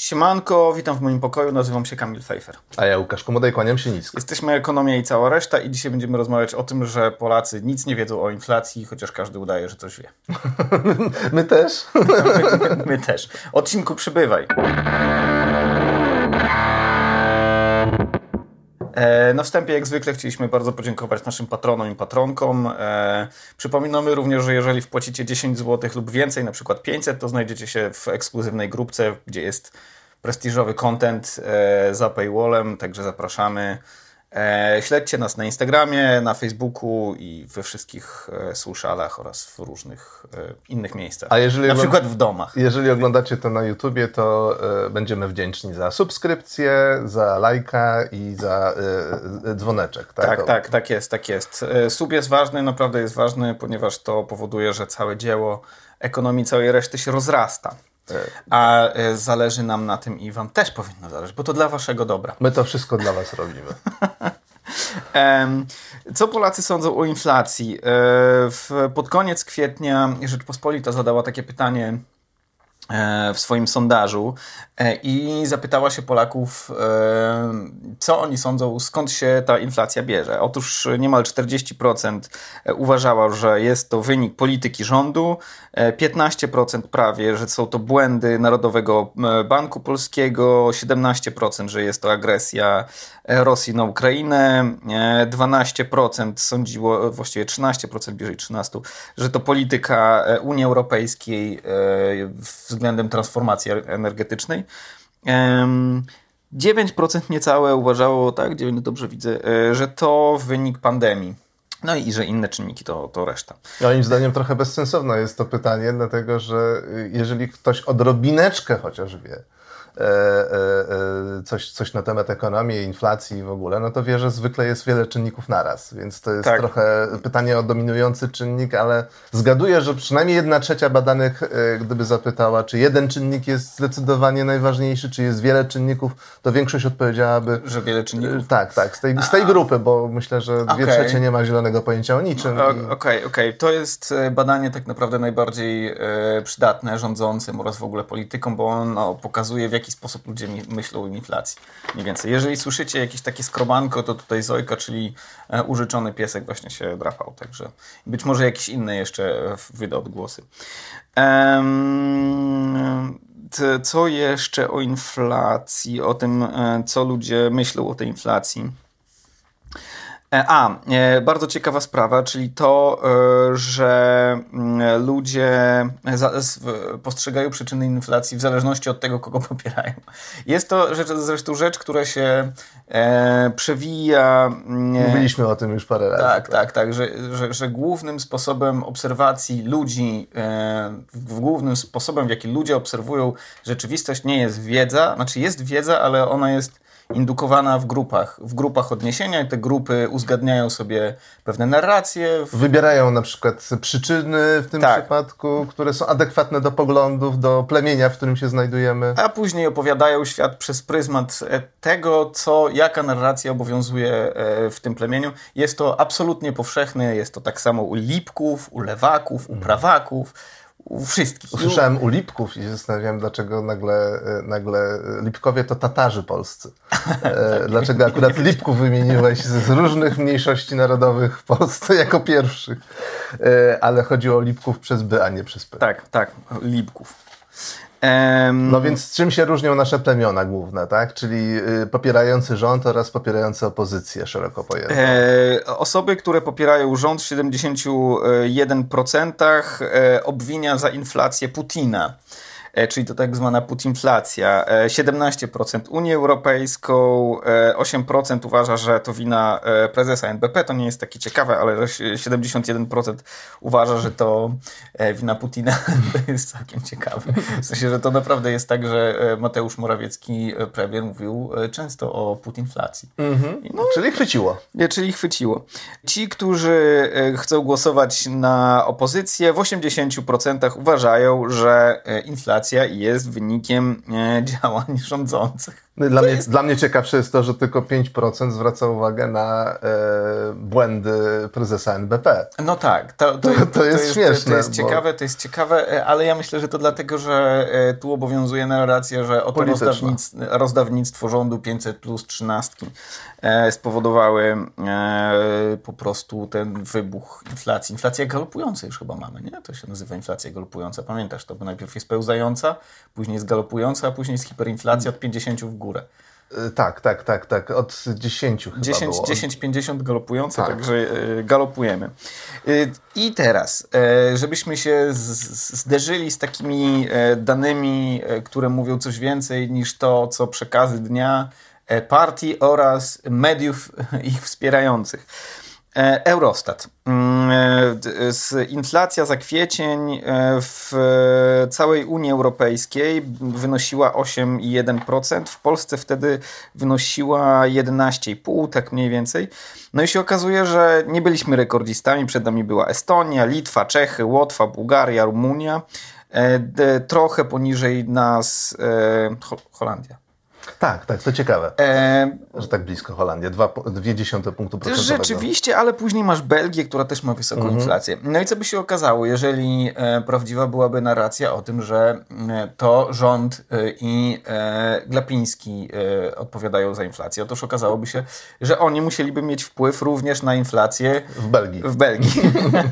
Siemanko, witam w moim pokoju, nazywam się Kamil Pfeiffer. A ja Łukasz Komodaj, kłaniam się nisko. Jesteśmy Ekonomia i cała reszta i dzisiaj będziemy rozmawiać o tym, że Polacy nic nie wiedzą o inflacji, chociaż każdy udaje, że coś wie. My też. my, my, my też. Odcinku przybywaj. Na wstępie, jak zwykle, chcieliśmy bardzo podziękować naszym patronom i patronkom. E, przypominamy również, że jeżeli wpłacicie 10 zł lub więcej, na przykład 500, to znajdziecie się w ekskluzywnej grupce, gdzie jest prestiżowy content e, za paywallem, także zapraszamy. E, śledźcie nas na Instagramie, na Facebooku i we wszystkich e, socialach oraz w różnych e, innych miejscach. A jeżeli na przykład w domach. Jeżeli oglądacie to na YouTubie, to będziemy wdzięczni za subskrypcję, za lajka i za dzwoneczek. Tak, tak, tak, tak jest, tak jest. Sub jest ważny, naprawdę jest ważny, ponieważ to powoduje, że całe dzieło ekonomii całej reszty się rozrasta. A e, zależy nam na tym i Wam też powinno zależeć, bo to dla Waszego dobra. My to wszystko dla Was robimy. Co Polacy sądzą o inflacji? E, pod koniec kwietnia Rzeczpospolita zadała takie pytanie w swoim sondażu e, i zapytała się Polaków, e, co oni sądzą, skąd się ta inflacja bierze. Otóż niemal 40% uważało, że jest to wynik polityki rządu, 15% prawie, że są to błędy Narodowego Banku Polskiego, 17%, że jest to agresja Rosji na Ukrainę, 12% sądziło, właściwie 13%, bliżej 13%, że to polityka Unii Europejskiej w względem transformacji energetycznej. 9% niecałe uważało, tak, dobrze widzę, e, że to wynik pandemii. No i że inne czynniki to, to reszta. Moim zdaniem trochę bezsensowne jest to pytanie, dlatego że jeżeli ktoś odrobineczkę chociaż wie, coś, coś na temat ekonomii, inflacji w ogóle, no to wie, że zwykle jest wiele czynników naraz, więc to jest tak. trochę pytanie o dominujący czynnik, ale zgaduję, że przynajmniej jedna trzecia badanych, gdyby zapytała, czy jeden czynnik jest zdecydowanie najważniejszy, czy jest wiele czynników, to większość odpowiedziałaby... Że wiele czynników? Tak, tak, z tej, z tej grupy, bo myślę, że dwie okay. trzecie nie ma zielonego pojęcia o niczym. Okej, okej, okay, okay. to jest badanie tak naprawdę najbardziej przydatne rządzącym oraz w ogóle politykom, bo ono pokazuje w jaki jaki sposób ludzie myślą o inflacji. Mniej więcej. Jeżeli słyszycie jakieś takie skrobanko, to tutaj Zojka, czyli e, użyczony piesek właśnie się drapał. Także być może jakieś inne jeszcze wyda odgłosy. co jeszcze o inflacji, o tym, e, co ludzie myślą o tej inflacji? E, a, e, bardzo ciekawa sprawa, czyli to, e, że mm, ludzie postrzegają przyczyny inflacji w zależności od tego, kogo popierają. Jest to rzecz, zresztą rzecz, która się przewija. Mm, Mówiliśmy o tym już parę razy. Tak, tak, tak, tak że, że, że, głównym sposobem obserwacji ludzi, głównym sposobem, w jaki ludzie obserwują rzeczywistość, nie jest wiedza, znaczy jest wiedza, ale ona jest indukowana w grupach, w grupach odniesienia i te grupy uzgadniają sobie pewne narracje. W... Wybierają na przykład przyczyny w tym tak. przypadku, które są adekwatne do poglądów, do plemienia, w którym się znajdujemy. A później opowiadają świat przez pryzmat e, tego, co, jaka narracja obowiązuje e, w tym plemieniu. Jest to absolutnie powszechne, jest to tak samo u lipków, u lewaków, u mhm. prawaków u wszystkich. Usłyszałem u Lipków i się zastanawiałem, dlaczego nagle, e, nagle Lipkowie to Tatarzy polscy. E, dlaczego akurat Lipków wymieniłeś z różnych mniejszości narodowych w Polsce jako pierwszych. E, ale chodziło o Lipków przez by, a nie przez P. Tak, tak, Lipków. No więc czym się różnią nasze plemiona główne, tak? Czyli y, popierający rząd oraz popierający opozycję szeroko pojętą. E, osoby, które popierają rząd w 71% e, obwinia za inflację Putina. E, czyli to tak zwana putinflacja. 17% e, Unię Europejską, 8% e, uważa, że to wina prezesa NBP. To nie jest takie ciekawe, ale 71% uważa, że to wina Putina. To jest całkiem ciekawe. W sensie, że to naprawdę jest tak, że Mateusz Morawiecki, premier, mówił często o putinflacji. Mhm. No, czyli chwyciło. Nie, czyli chwyciło. Ci, którzy chcą głosować na opozycję, w 80% uważają, że inflacja inflacja jest wynikiem e, działań rządzących. Dla mnie, jest... dla mnie ciekawsze jest to, że tylko 5% zwraca uwagę na e, błędy prezesa NBP. No tak, to, to, to, to jest, śmieszne. To jest bo... ciekawe, to jest ciekawe, e, ale ja myślę, że to dlatego, że e, tu obowiązuje narracja, że oto rozdawnictwo, rozdawnictwo rządu 500 plus 13 e, spowodowały e, po prostu ten wybuch inflacji. Inflacja galopująca już chyba mamy, nie? To się nazywa inflacja galopująca. Pamiętasz to? Bo najpierw jest pełzająca, później jest galopująca, a później jest hiperinflacja od 50 w górę. E, tak, tak, tak, tak. Od 10 chyba 10, było. 10 50 galopujące, tak. także e, galopujemy. I teraz, żebyśmy się zderzyli z takimi danymi, które mówią coś więcej niż to, co przekazy dnia E, partii oraz mediów ich wspierających. E, Eurostat. E, inflacja za kwiecień w całej Unii Europejskiej wynosiła 8,1%. W Polsce wtedy wynosiła 11,5%, tak mniej więcej. No i się okazuje, że nie byliśmy rekordzistami. Przed nami była Estonia, Litwa, Czechy, Łotwa, Bułgaria, Rumunia. Trochę poniżej nas Holandia. Tak, tak, to ciekawe, e... że tak blisko Holandia, 2,2 punktu procentowego. Rzeczywiście, ale później masz Belgię, która też ma wysoką mhm. inflację. No i co by się okazało, jeżeli e, prawdziwa byłaby narracja o tym, że e, to rząd e, i e, Glapiński e, odpowiadają za inflację. Otóż okazałoby się, że oni musieliby mieć wpływ również na inflację w Belgii, w Belgii.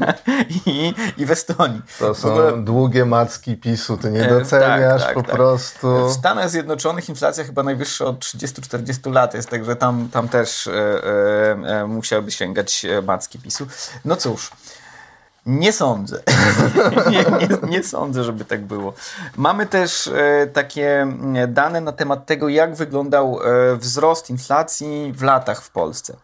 I, i w Estonii. To są ogóle... długie macki PiSu, ty nie doceniasz tak, tak, po tak. prostu. W Stanach Zjednoczonych inflacja chyba najwyższa od 30-40 lat jest, także tam, tam też e, e, e musiałby sięgać e, macki PiSu. No cóż. Nie sądzę. nie, nie, nie, sądzę, żeby tak było. Mamy też e, takie dane na temat tego, jak wyglądał wzrost inflacji w latach w Polsce.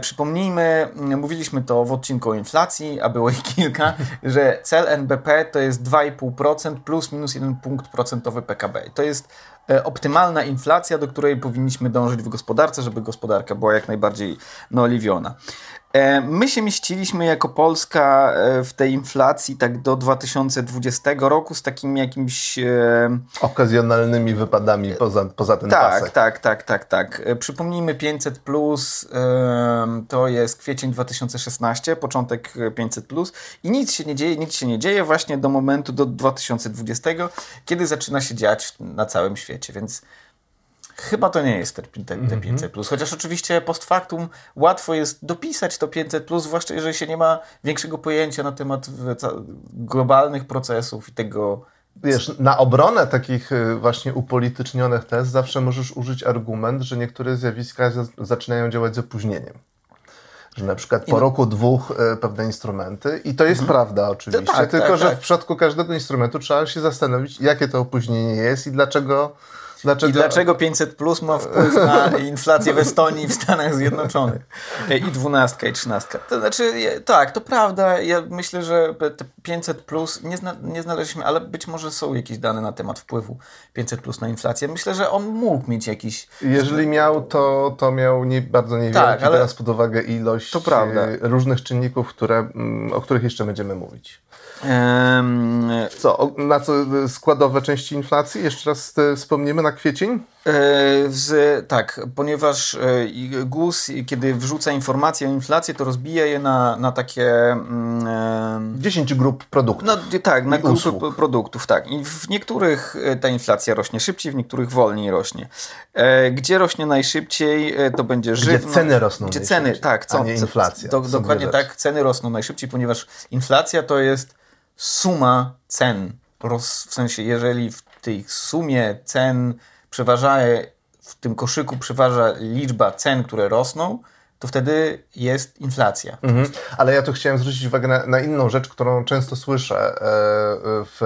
Przypomnijmy, mówiliśmy to w odcinku o inflacji, a było ich kilka, że cel NBP to jest 2,5% plus minus 1 punkt procentowy PKB. To jest optymalna inflacja, do której powinniśmy dążyć w gospodarce, żeby gospodarka była jak najbardziej naoliwiona. E, my się mieściliśmy jako Polska e, w tej inflacji tak do 2020 roku z takimi jakimiś... Okazjonalnymi wypadami poza, poza ten tak, pasek. Tak, tak, tak, tak. Przypomnijmy 500 plus to jest kwiecień 2016, początek 500 plus i nic się nie dzieje, nic się nie dzieje właśnie do momentu do 2020, kiedy zaczyna się dziać na całym świecie, więc Chyba to nie jest te, te, te 500 mhm. plus. Chociaż oczywiście post factum łatwo jest dopisać to 500 plus, zwłaszcza jeżeli się nie ma większego pojęcia na temat globalnych procesów i tego. Wiesz, na obronę takich y, właśnie upolitycznionych tez zawsze możesz użyć argument, że niektóre zjawiska zaczynają działać z opóźnieniem. Że na przykład po no... roku, dwóch y, pewne instrumenty, i to jest mhm. prawda oczywiście, tak, tylko tak, że tak. w przypadku każdego instrumentu trzeba się zastanowić, jakie to opóźnienie jest i dlaczego Dlaczego? I dlaczego 500 plus ma wpływ na inflację w Estonii i w Stanach Zjednoczonych? I 12 i 13. To znaczy, tak, to prawda. Ja myślę, że te 500 plus nie, zna, nie znaleźliśmy, ale być może są jakieś dane na temat wpływu 500 plus na inflację. Myślę, że on mógł mieć jakiś. Jeżeli miał, to, to miał nie, bardzo niewielki, tak, ale biorąc pod uwagę ilość prawda. różnych czynników, które, mm, o których jeszcze będziemy mówić. Co, na co składowe części inflacji? Jeszcze raz wspomnimy na kwiecień? E, z, tak, ponieważ e, GUS, kiedy wrzuca informacje o inflacji, to rozbija je na, na takie... Mm, 10 grup produktów. No, tak, na grupy usług. produktów, tak. I w niektórych e, ta inflacja rośnie szybciej, w niektórych wolniej rośnie. Gdzie rośnie najszybciej, to będzie żywność. Gdzie ceny rosną Gdzie ceny, tak. Co, a nie inflacja. Do, dokładnie tak, ceny rosną najszybciej, ponieważ inflacja to jest suma cen. W sensie, jeżeli w tej sumie cen przeważa, w tym koszyku przeważa liczba cen, które rosną, to wtedy jest inflacja. Mhm. Ale ja tu chciałem zwrócić uwagę na, na, inną rzecz, którą często słyszę e, w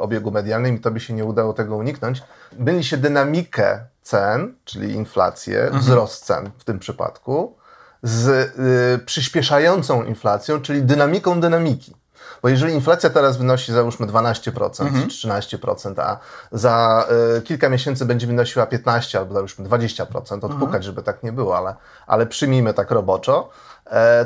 obiegu medialnym i to by się nie udało tego uniknąć. Myli się dynamikę cen, czyli inflację, mhm. wzrost cen w tym przypadku, z y, przyspieszającą inflacją, czyli dynamiką dynamiki. Bo jeżeli inflacja teraz wynosi załóżmy 12% mhm. czy 13%, a za y, kilka miesięcy będzie wynosiła 15% albo załóżmy 20%, odpukać, mhm. żeby tak nie było, ale, ale przyjmijmy tak roboczo,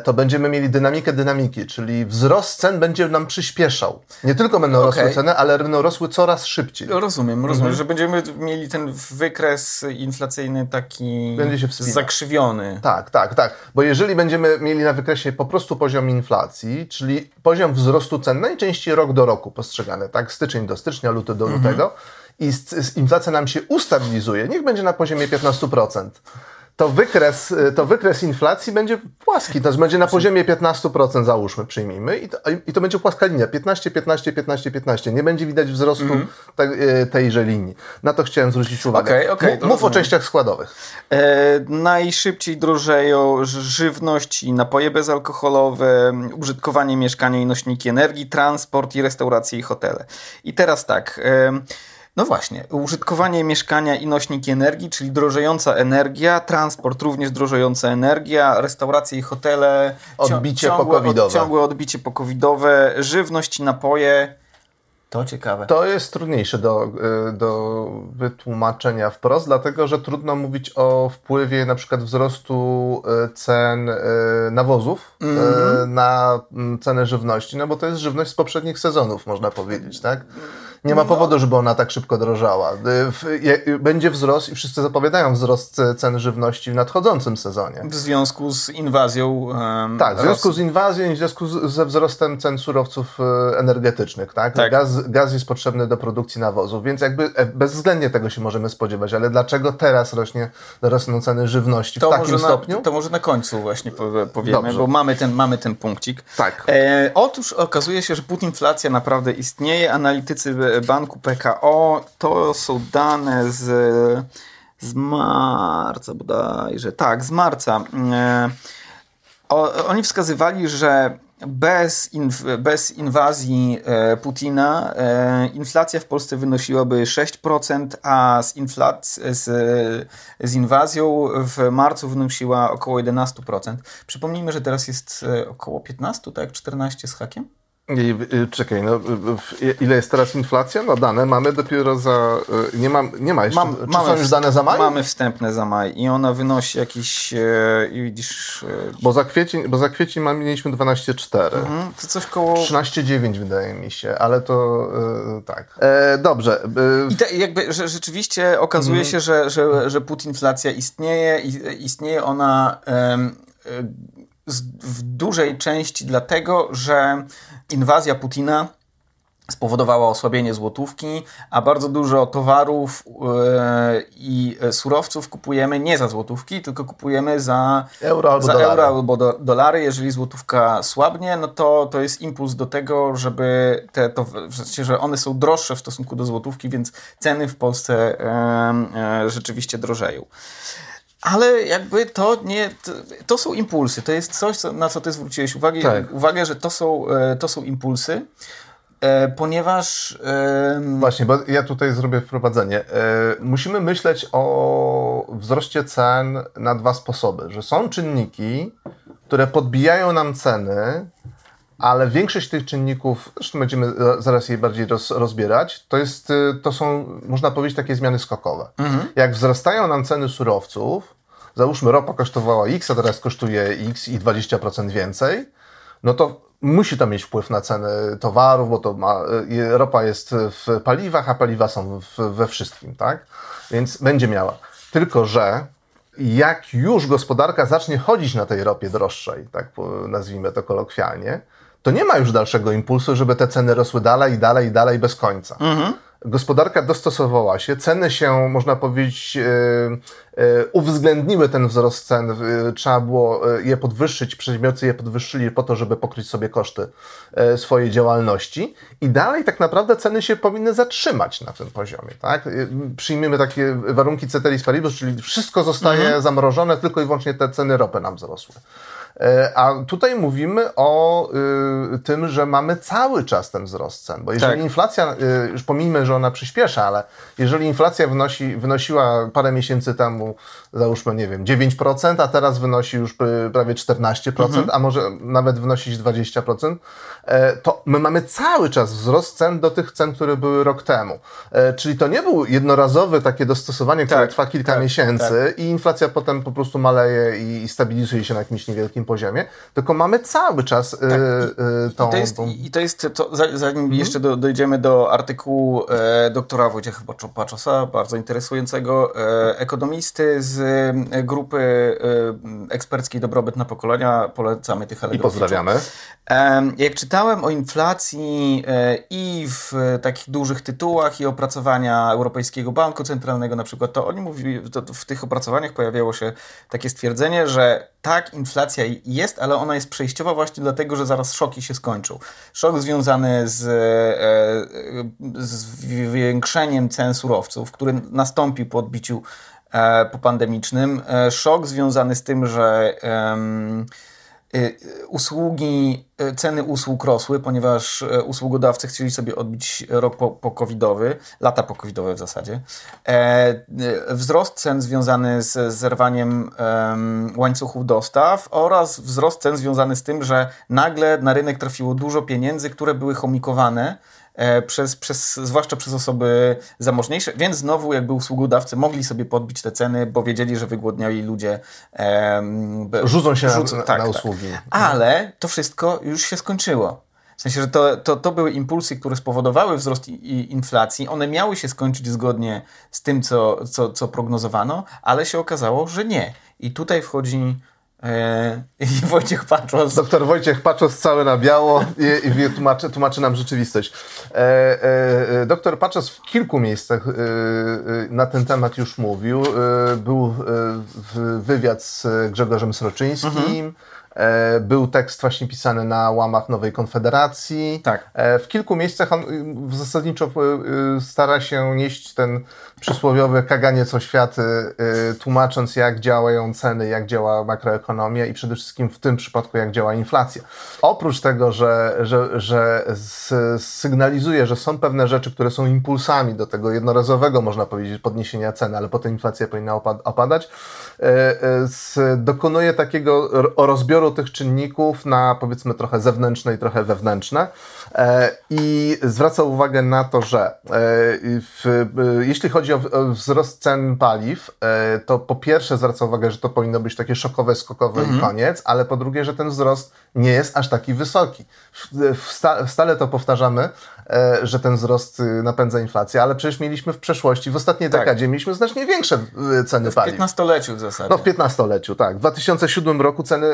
to będziemy mieli dynamikę dynamiki, czyli wzrost cen będzie nam przyspieszał. Nie tylko będą Okej. rosły ceny, ale będą rosły coraz szybciej. Rozumiem, rozumiem, że będziemy mieli ten wykres inflacyjny taki Będzie się wspinał. zakrzywiony. Tak, tak, tak. Bo jeżeli będziemy mieli na wykresie po prostu poziom inflacji, czyli poziom wzrostu cen, najczęściej rok do roku postrzegany, tak? Styczeń do stycznia, luty do lutego, i s- s- inflacja nam się ustabilizuje, niech będzie na poziomie 15%. To wykres, y, to wykres inflacji będzie płaski, to znaczy będzie na poziomie 15% załóżmy, przyjmijmy, i to, i to będzie płaska linia, 15, 15, 15, 15. Nie będzie widać wzrostu tak, y, tejże linii. Na to chciałem zwrócić uwagę. Okej, okej, Mów- Mów o rozumiem. częściach składowych. E, najszybciej drożeją żywność i napoje bezalkoholowe, użytkowanie mieszkania i nośniki energii, transport i restauracje i hotele. I teraz tak. E, no właśnie, użytkowanie mieszkania i nośniki energii, czyli drożejąca energia, transport również drożejąca energia, restauracje i hotele, Odbicie ciągłe, pokowidowe. ciągłe odbicie pokowidowe, żywność i napoje. To ciekawe. To jest trudniejsze do, y, do wytłumaczenia wprost, dlatego że trudno mówić o wpływie na przykład wzrostu y, cen y, nawozów na mm, cenę żywności, no bo to jest żywność z poprzednich sezonów, można powiedzieć, tak? Nie ma powodu, żeby ona tak szybko drożała. Y, je- Będzie wzrost i wszyscy zapowiadają wzrost y, cen żywności w nadchodzącym sezonie. W związku z inwazją. em, Tak, w związku z inwazją i w związku z, ze wzrostem cen surowców e, energetycznych, tak? Tak. Gaz, gaz jest potrzebny do produkcji nawozów, więc jakby e, bezwzględnie tego się możemy spodziewać, ale dlaczego teraz rośnie, rosną ceny żywności w takim może stopniu? Na, to może na końcu właśnie powie- powiemy, Dobrze. bo mamy ten, mamy ten punkcik. Tak. E, otóż okazuje się, że putinflacja naprawdę istnieje. Analitycy banku PKO to są dane z, z marca bodajże. Tak, z marca. E, o, oni wskazywali, że bez, inw, bez inwazji e, Putina e, inflacja w Polsce wynosiłaby 6%, a z, inflac- z, z inwazją w marcu wynosiła około 11%. Przypomnijmy, że teraz jest e, około 15, tak? 14 z hakiem? I, y, czekaj, no, y, ile jest teraz inflacja? No dane mamy dopiero za... y, Nie ma, nie ma jeszcze... czy są już dane za maj? Mamy wstępne za maj i ona wynosi jakieś, e, widzisz, e, Bo za kwiecień, bo za kwiecień mam, mieliśmy 12,4. mm, to coś koło... 13,9 wydaje mi się, ale to y, tak. E, dobrze. y, I te, jakby, że rzeczywiście okazuje Mhm. się, że, że, że putinflacja istnieje i istnieje ona w dużej części dlatego, że inwazja Putina spowodowała osłabienie złotówki, a bardzo dużo towarów e, i surowców kupujemy nie za złotówki, tylko kupujemy za Euro albo za dolary. euro albo do, dolary. Jeżeli złotówka słabnie, no to to jest impuls do tego, żeby te, to, sensie, że one są droższe w stosunku do złotówki, więc ceny w Polsce em, e, rzeczywiście drożeją. Ale jakby to nie, to, to są impulsy. To jest coś, co, na co ty zwróciłeś uwagę, Tak. uwagę że to są, e, to są impulsy, e, ponieważ Właśnie, bo ja tutaj zrobię wprowadzenie. E, musimy myśleć o wzroście cen na dwa sposoby. Że są czynniki, które podbijają nam ceny, ale większość tych czynników, zresztą będziemy zaraz je bardziej roz, rozbierać, to, jest, e, to są, można powiedzieć, takie zmiany skokowe. Jak wzrastają nam ceny surowców, załóżmy ropa kosztowała X, a teraz kosztuje X i 20% więcej, no to musi to mieć wpływ na ceny towarów, bo to ma, y, ropa jest w paliwach, a paliwa są w, we wszystkim, tak? Więc będzie miała. Tylko, że jak już gospodarka zacznie chodzić na tej ropie droższej, tak nazwijmy to kolokwialnie, to nie ma już dalszego impulsu, żeby te ceny rosły dalej, i dalej, i dalej bez końca. Gospodarka dostosowała się, ceny się, można powiedzieć, e, e, uwzględniły ten wzrost cen. E, Trzeba było je podwyższyć, przedsiębiorcy je podwyższyli po to, żeby pokryć sobie koszty swojej działalności. I dalej tak naprawdę ceny się powinny zatrzymać na tym poziomie. Tak? Przyjmiemy takie warunki ceteris paribus, czyli wszystko zostaje zamrożone, tylko i wyłącznie te ceny ropy nam wzrosły. E, A tutaj mówimy o y, tym, że mamy cały czas ten wzrost cen, bo jeżeli Tak. inflacja, y, już pomijmy, że ona przyspiesza, ale jeżeli inflacja wynosi, wynosiła parę miesięcy temu, załóżmy, nie wiem, 9%, a teraz wynosi już prawie 14%, a może nawet wynosić 20%, e, to my mamy cały czas wzrost cen do tych cen, które były rok temu. E, Czyli to nie był jednorazowy takie dostosowanie, które Tak, trwa kilka tak, miesięcy i inflacja potem po prostu maleje i stabilizuje się na jakimś niewielkim poziomie, tylko mamy cały czas tak. I, tą, i, to jest, tą... I to jest, to, zanim mhm. jeszcze do, dojdziemy do artykułu e, doktora Wojciecha Paczosa, bardzo interesującego, e, ekonomisty z e, grupy e, eksperckiej Dobrobyt na pokolenia, polecamy tych I pozdrawiamy. E, jak czytałem o inflacji e, i w takich dużych tytułach i opracowania Europejskiego Banku Centralnego na przykład, to oni mówili, to w tych opracowaniach pojawiało się takie stwierdzenie, że tak, inflacja jest, ale ona jest przejściowa właśnie dlatego, że zaraz szoki się skończą. Szok związany z, e, z zwiększeniem cen surowców, który nastąpił po odbiciu e, popandemicznym. E, szok związany z tym, że usługi, y, ceny usług rosły, ponieważ y, usługodawcy chcieli sobie odbić rok po, po lata po covidowe w zasadzie. E, wzrost cen związany z zerwaniem łańcuchów dostaw oraz wzrost cen związany z tym, że nagle na rynek trafiło dużo pieniędzy, które były chomikowane przez, przez, zwłaszcza przez osoby zamożniejsze, więc znowu jakby usługodawcy mogli sobie podbić te ceny, bo wiedzieli, że wygłodniali ludzie um, rzucą się rzucą, na, tak, na tak. usługi. Tak. Ale to wszystko już się skończyło. W sensie, że to, to, to były impulsy, które spowodowały wzrost inflacji. One miały się skończyć zgodnie z tym, co, co, co prognozowano, ale się okazało, że nie. I tutaj wchodzi E, I Wojciech Paczos. Doktor Wojciech Paczos cały na biało i, i tłumaczy, tłumaczy nam rzeczywistość. E, e, e doktor Paczos w kilku miejscach e, e, na ten temat już mówił. był wywiad z Grzegorzem Sroczyńskim. Mhm E, był tekst właśnie pisany na łamach Nowej Konfederacji. Tak. E, w kilku miejscach on y, zasadniczo y, stara się nieść ten przysłowiowy kaganiec oświaty, tłumacząc jak działają ceny, jak działa makroekonomia i przede wszystkim w tym przypadku jak działa inflacja. Oprócz tego, że, że, że sygnalizuje, że są pewne rzeczy, które są impulsami do tego jednorazowego, można powiedzieć, podniesienia ceny, ale potem inflacja powinna opadać, e, dokonuje takiego rozbioru tych czynników na powiedzmy trochę zewnętrzne i trochę wewnętrzne e, i zwraca uwagę na to, że e, w, e, jeśli chodzi o wzrost cen paliw, to po pierwsze zwraca uwagę, że to powinno być takie szokowe, skokowe mhm. i koniec, ale po drugie, że ten wzrost nie jest aż taki wysoki. Stale to powtarzamy, że ten wzrost y, napędza inflację, ale przecież mieliśmy w przeszłości, w ostatniej tak. dekadzie mieliśmy znacznie większe y, ceny paliw. W 15-leciu w zasadzie. No w 15-leciu, tak. W 2007 roku ceny,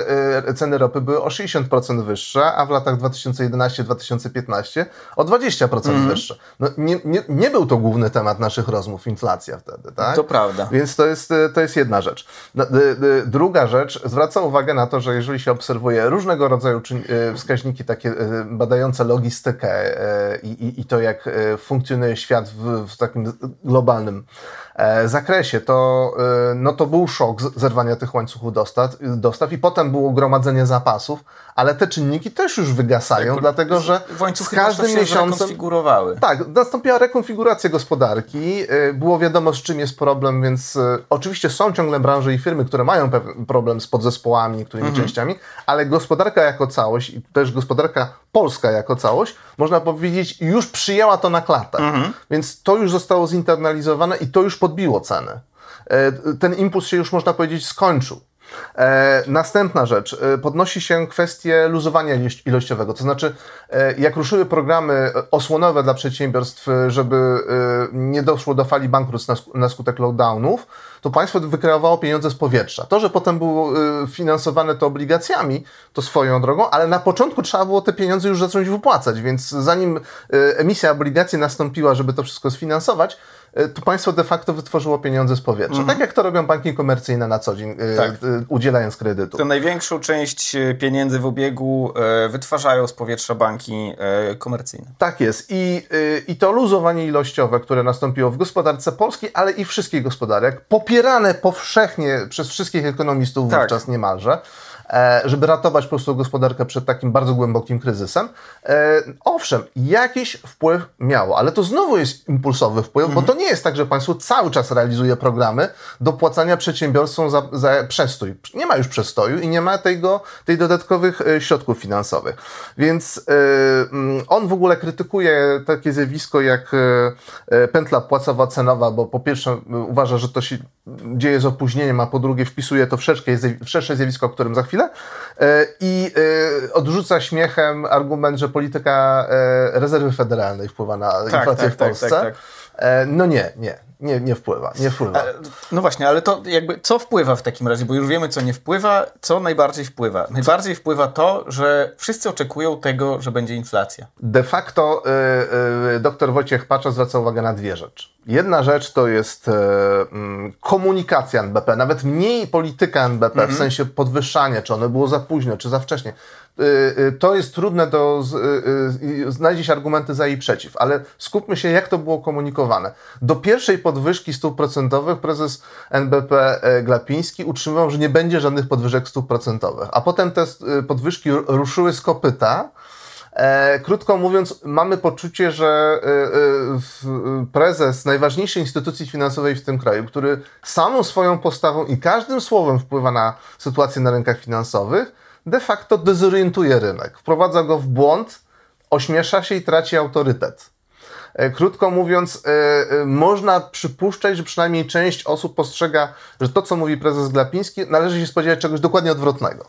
y, ceny ropy były o 60% wyższe, a w latach 2011-2015 o 20% mm. wyższe. No, nie, nie, nie był to główny temat naszych rozmów, inflacja wtedy, tak? To prawda. Więc to jest, to jest jedna rzecz. No, druga rzecz, zwraca uwagę na to, że jeżeli się obserwuje różnego rodzaju wskaźniki takie badające logistykę i, i, i to, jak funkcjonuje świat w, w takim globalnym E, zakresie, to, e, no to był szok zerwania tych łańcuchów dostaw, dostaw i potem było gromadzenie zapasów, ale te czynniki też już wygasają, tak, dlatego że z każdym miesiącem... Tak, nastąpiła rekonfiguracja gospodarki, e, było wiadomo z czym jest problem, więc oczywiście są ciągle branże i firmy, które mają problem z podzespołami, niektórymi mhm. częściami, ale gospodarka jako całość i też gospodarka polska jako całość, można powiedzieć, już przyjęła to na klatę. Mhm. Więc to już zostało zinternalizowane i to już podbiło cenę. E, ten impuls się już, można powiedzieć, skończył. E, następna rzecz, e, podnosi się kwestię luzowania ilościowego, to znaczy jak ruszyły programy osłonowe dla przedsiębiorstw, żeby nie doszło do fali bankructw na skutek lockdownów, to państwo wykreowało pieniądze z powietrza. To, że potem było finansowane to obligacjami, to swoją drogą, ale na początku trzeba było te pieniądze już zacząć wypłacać, więc zanim emisja obligacji nastąpiła, żeby to wszystko sfinansować, E, to państwo de facto wytworzyło pieniądze z powietrza. Mhm. Tak jak to robią banki komercyjne na co dzień, e, tak. udzielając kredytu. To największą część pieniędzy w obiegu wytwarzają z powietrza banki komercyjne. Tak jest. I, I to luzowanie ilościowe, które nastąpiło w gospodarce polskiej, ale i wszystkich gospodarek, popierane powszechnie przez wszystkich ekonomistów tak. wówczas niemalże, E, żeby ratować po prostu gospodarkę przed takim bardzo głębokim kryzysem. E, owszem, jakiś wpływ miało, ale to znowu jest impulsowy wpływ, mhm. bo to nie jest tak, że państwo cały czas realizuje programy dopłacania przedsiębiorstwom za, za przestój. Nie ma już przestoju i nie ma tego, tej dodatkowych e, środków finansowych. Więc mm, on w ogóle krytykuje takie zjawisko jak pętla płacowa cenowa, bo po pierwsze uważa, że to się dzieje z opóźnieniem, a po drugie wpisuje to w szersze, w szersze zjawisko, o którym za chwilę. I odrzuca śmiechem argument, że polityka rezerwy federalnej wpływa na tak, inflację tak, w tak, Polsce. Tak, tak, no nie, nie nie, nie wpływa, nie wpływa. No właśnie, ale to jakby co wpływa w takim razie, bo już wiemy co nie wpływa, co najbardziej wpływa. Najbardziej wpływa to, że wszyscy oczekują tego, że będzie inflacja. De facto y, y, dr Wojciech Pacza zwraca uwagę na dwie rzeczy. Jedna rzecz to jest y, komunikacja NBP, nawet mniej polityka NBP, w mhm. sensie podwyższania, czy ono było za późno, czy za wcześnie. Y, to jest trudne do y, znaleźć argumenty za i przeciw, ale skupmy się, jak to było komunikowane. Do pierwszej podwyżki stóp procentowych prezes NBP e, Glapiński utrzymywał, że nie będzie żadnych podwyżek stóp procentowych, a potem te podwyżki ruszyły z kopyta. E, krótko mówiąc, mamy poczucie, że prezes najważniejszej instytucji finansowej w tym kraju, który samą swoją postawą i każdym słowem wpływa na sytuację na rynkach finansowych, de facto dezorientuje rynek, wprowadza go w błąd, ośmiesza się i traci autorytet. E, krótko mówiąc, e, e, można przypuszczać, że przynajmniej część osób postrzega, że to, co mówi prezes Glapiński, należy się spodziewać czegoś dokładnie odwrotnego.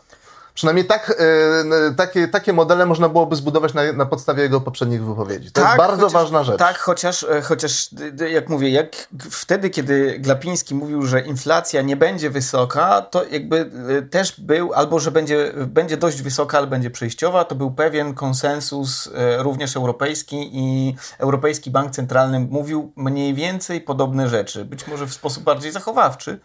Przynajmniej tak, e, takie, takie modele można byłoby zbudować na, na podstawie jego poprzednich wypowiedzi. To tak, jest bardzo chociaż, ważna rzecz. Tak, chociaż, e, chociaż jak mówię, jak wtedy, kiedy Glapiński mówił, że inflacja nie będzie wysoka, to jakby e, też był, albo że będzie, będzie dość wysoka, ale będzie przejściowa, to był pewien konsensus również europejski i Europejski Bank Centralny mówił mniej więcej podobne rzeczy. Być może w sposób bardziej zachowawczy,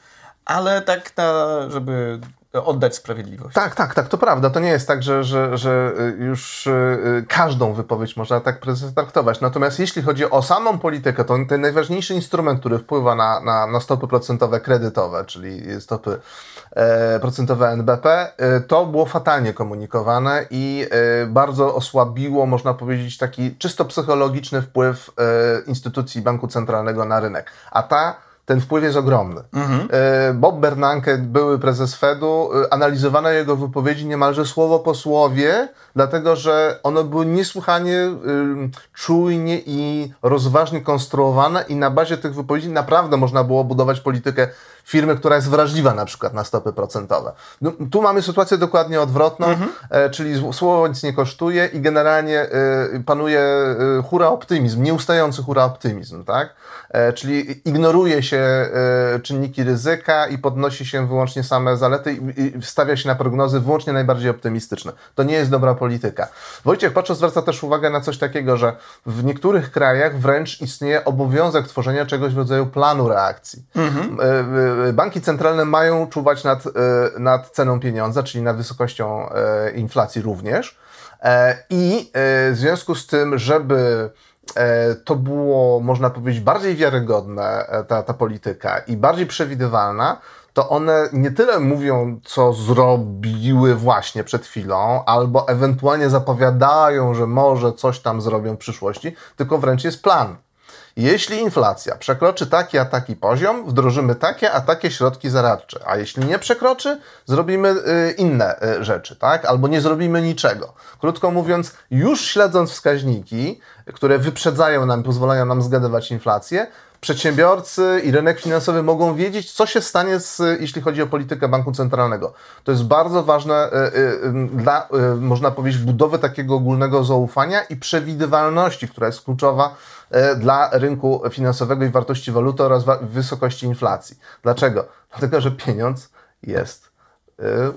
ale tak na, żeby oddać sprawiedliwość. Tak, tak, tak, to prawda. To nie jest tak, że, że, że y, już y, każdą wypowiedź można tak traktować. Natomiast jeśli chodzi o samą politykę, to ten najważniejszy instrument, który wpływa na, na, na stopy procentowe kredytowe, czyli stopy e, procentowe NBP, e, to było fatalnie komunikowane i e, bardzo osłabiło, można powiedzieć, taki czysto psychologiczny wpływ e, instytucji banku centralnego na rynek. A ta ten wpływ jest ogromny. Mhm. E, Bob Bernanke, były prezes Fedu, e, analizowano jego wypowiedzi niemalże słowo po słowie, dlatego że one były niesłychanie y, czujnie i rozważnie konstruowane i na bazie tych wypowiedzi naprawdę można było budować politykę firmy, która jest wrażliwa na przykład na stopy procentowe. No, tu mamy sytuację dokładnie odwrotną, mhm. e, czyli słowo nic nie kosztuje i generalnie e, panuje e, hura optymizm, nieustający hura optymizm, tak? E, czyli ignoruje się e, czynniki ryzyka i podnosi się wyłącznie same zalety i, i stawia się na prognozy wyłącznie najbardziej optymistyczne. To nie jest dobra polityka. Wojciech Paczo zwraca też uwagę na coś takiego, że w niektórych krajach wręcz istnieje obowiązek tworzenia czegoś w rodzaju planu reakcji. Mhm. E, e, banki centralne mają czuwać nad, e, nad ceną pieniądza, czyli nad wysokością inflacji również. I w związku z tym, żeby to było, można powiedzieć, bardziej wiarygodne, ta, ta polityka i bardziej przewidywalna, to one nie tyle mówią, co zrobiły właśnie przed chwilą, albo ewentualnie zapowiadają, że może coś tam zrobią w przyszłości, tylko wręcz jest plan. Jeśli inflacja przekroczy taki a taki poziom, wdrożymy takie a takie środki zaradcze, a jeśli nie przekroczy, zrobimy y, inne y, rzeczy, tak? Albo nie zrobimy niczego. Krótko mówiąc, już śledząc wskaźniki, które wyprzedzają nam, pozwalają nam zgadywać inflację, przedsiębiorcy i rynek finansowy mogą wiedzieć, co się stanie, z, jeśli chodzi o politykę banku centralnego. To jest bardzo ważne e, e, dla, e, można powiedzieć, budowy takiego ogólnego zaufania i przewidywalności, która jest kluczowa dla rynku finansowego i wartości waluty oraz wysokości inflacji. Dlaczego? Dlatego, że pieniądz jest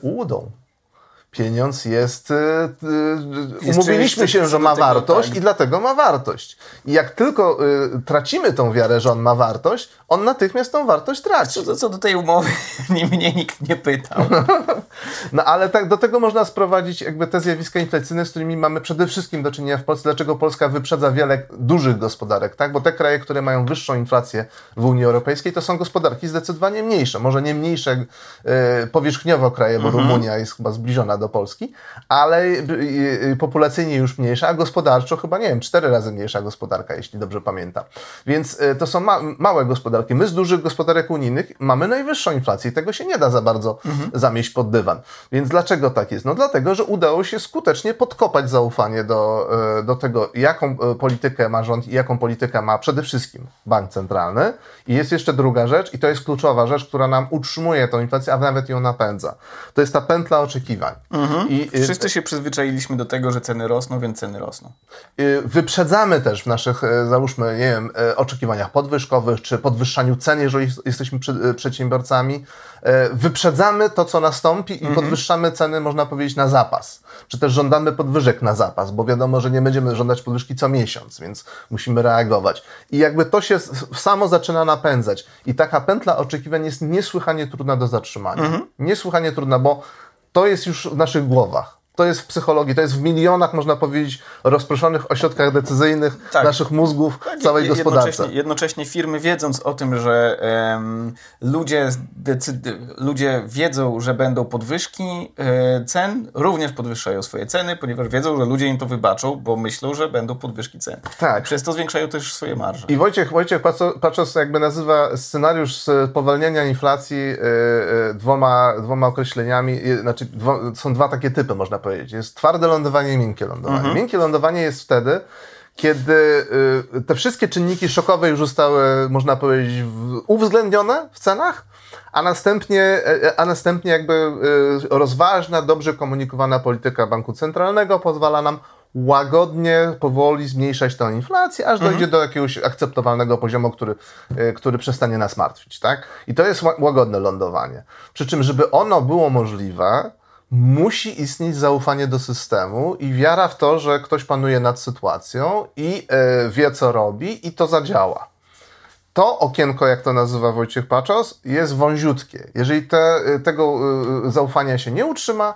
ułudą pieniądz jest. Yy, umówiliśmy się, że ma wartość tak. i dlatego ma wartość. I jak tylko y, tracimy tą wiarę, że on ma wartość, on natychmiast tą wartość traci. Co, co do tej umowy nie, mnie nikt nie pytał. no ale tak do tego można sprowadzić jakby te zjawiska inflacyjne, z którymi mamy przede wszystkim do czynienia w Polsce. Dlaczego Polska wyprzedza wiele dużych gospodarek, tak? Bo te kraje, które mają wyższą inflację w Unii Europejskiej, to są gospodarki zdecydowanie mniejsze. Może nie mniejsze yy, powierzchniowo kraje, bo mhm. Rumunia jest chyba zbliżona do Polski, ale populacyjnie już mniejsza, a gospodarczo chyba, nie wiem, cztery razy mniejsza gospodarka, jeśli dobrze pamiętam. Więc to są ma małe gospodarki. My z dużych gospodarek unijnych mamy najwyższą inflację i tego się nie da za bardzo mhm. zamieść pod dywan. Więc dlaczego tak jest? No dlatego, że udało się skutecznie podkopać zaufanie do, do tego, jaką politykę ma rząd i jaką politykę ma przede wszystkim bank centralny. I jest jeszcze druga rzecz, i to jest kluczowa rzecz, która nam utrzymuje tą inflację, a nawet ją napędza. To jest ta pętla oczekiwań. Mhm. I, y, Wszyscy się przyzwyczailiśmy do tego, że ceny rosną, więc ceny rosną. Wyprzedzamy też w naszych, załóżmy, nie wiem, oczekiwaniach podwyżkowych, czy podwyższaniu cen, jeżeli jesteśmy przedsiębiorcami. Wyprzedzamy to, co nastąpi i mhm. podwyższamy ceny, można powiedzieć, na zapas. Czy też żądamy podwyżek na zapas, bo wiadomo, że nie będziemy żądać podwyżki co miesiąc, więc musimy reagować. I jakby to się samo zaczyna napędzać. I taka pętla oczekiwań jest niesłychanie trudna do zatrzymania. Mhm. Niesłychanie trudna, bo to jest już w naszych głowach to jest w psychologii, to jest w milionach, można powiedzieć, rozproszonych ośrodkach decyzyjnych tak. naszych mózgów, tak, całej gospodarce. Jednocześnie, jednocześnie, firmy wiedząc o tym, że um, ludzie, ludzie wiedzą, że będą podwyżki e, cen, również podwyższają swoje ceny, ponieważ wiedzą, że ludzie im to wybaczą, bo myślą, że będą podwyżki cen. Tak. Przez to zwiększają też swoje marże. I Wojciech, Wojciech Paczos jakby nazywa scenariusz spowalniania inflacji e, e, dwoma, dwoma określeniami, znaczy dwo, są dwa takie typy, można powiedzieć powiedzieć. Jest twarde lądowanie i miękkie lądowanie. Mhm. Miękkie lądowanie jest wtedy, kiedy y, te wszystkie czynniki szokowe już zostały, można powiedzieć, uwzględnione w cenach, a następnie, e, a następnie jakby y, rozważna, dobrze komunikowana polityka banku centralnego pozwala nam łagodnie, powoli zmniejszać tę inflację, aż mhm. dojdzie do jakiegoś akceptowalnego poziomu, który, y, który przestanie nas martwić. Tak? I to jest łagodne lądowanie. Przy czym, żeby ono było możliwe, musi istnieć zaufanie do systemu i wiara w to, że ktoś panuje nad sytuacją i e, wie, co robi i to zadziała. To okienko, jak to nazywa Wojciech Paczos, jest wąziutkie. Jeżeli te, e, tego e, zaufania się nie utrzyma,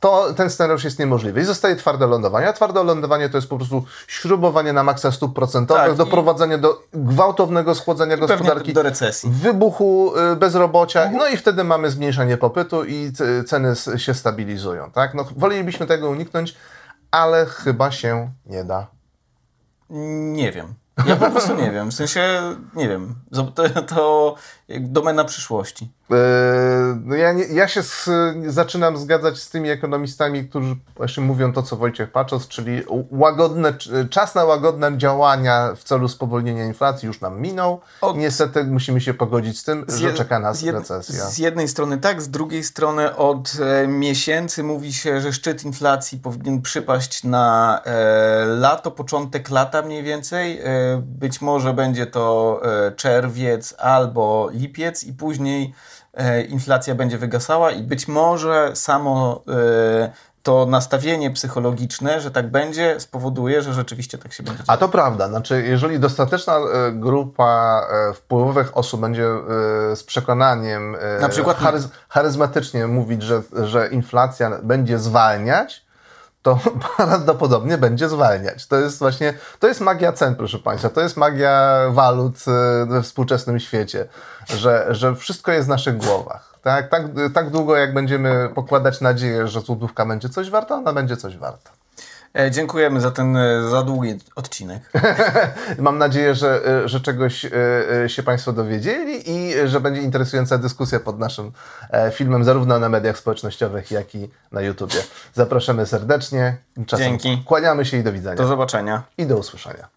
to ten scenariusz jest niemożliwy. I zostaje twarde lądowanie. A twarde lądowanie to jest po prostu śrubowanie na maksa stóp procentowych, tak, doprowadzenie do gwałtownego schłodzenia gospodarki, do recesji, wybuchu y, bezrobocia, mhm. no i wtedy mamy zmniejszenie popytu i ceny się stabilizują. Tak? No, wolelibyśmy tego uniknąć, ale chyba się nie da. Nie wiem. Ja po prostu nie wiem. W sensie, nie wiem. To, to domena przyszłości. Eee, no ja, nie, ja się z, zaczynam zgadzać z tymi ekonomistami, którzy właśnie mówią to, co Wojciech Paczos, czyli łagodne, czas na łagodne działania w celu spowolnienia inflacji już nam minął. Od... Niestety musimy się pogodzić z tym, z że czeka nas jed... recesja. Z jednej strony tak, z drugiej strony od e, miesięcy mówi się, że szczyt inflacji powinien przypaść na e, lato, początek lata mniej więcej. E, być może będzie to e, czerwiec albo lipiec i później e, inflacja będzie wygasała i być może samo e, to nastawienie psychologiczne, że tak będzie, spowoduje, że rzeczywiście tak się będzie. A to prawda. Znaczy, jeżeli dostateczna e, grupa wpływowych osób będzie z przekonaniem Na przykład charyz charyzmatycznie mówić, że, że inflacja będzie zwalniać, to prawdopodobnie będzie zwalniać. To jest właśnie, to jest magia cen, proszę Państwa, to jest magia walut e, we współczesnym świecie, że, że wszystko jest w naszych głowach. Tak, tak, tak długo jak będziemy pokładać nadzieję, że złotówka będzie coś warta, ona będzie coś warta. E, dziękujemy za ten e, za długi odcinek. Mam nadzieję, że, e, że czegoś się Państwo dowiedzieli i że będzie interesująca dyskusja pod naszym filmem, zarówno na mediach społecznościowych, jak i na YouTubie. Zapraszamy serdecznie. Czasem Dzięki. Kłaniamy się i do widzenia. Do zobaczenia. I do usłyszenia.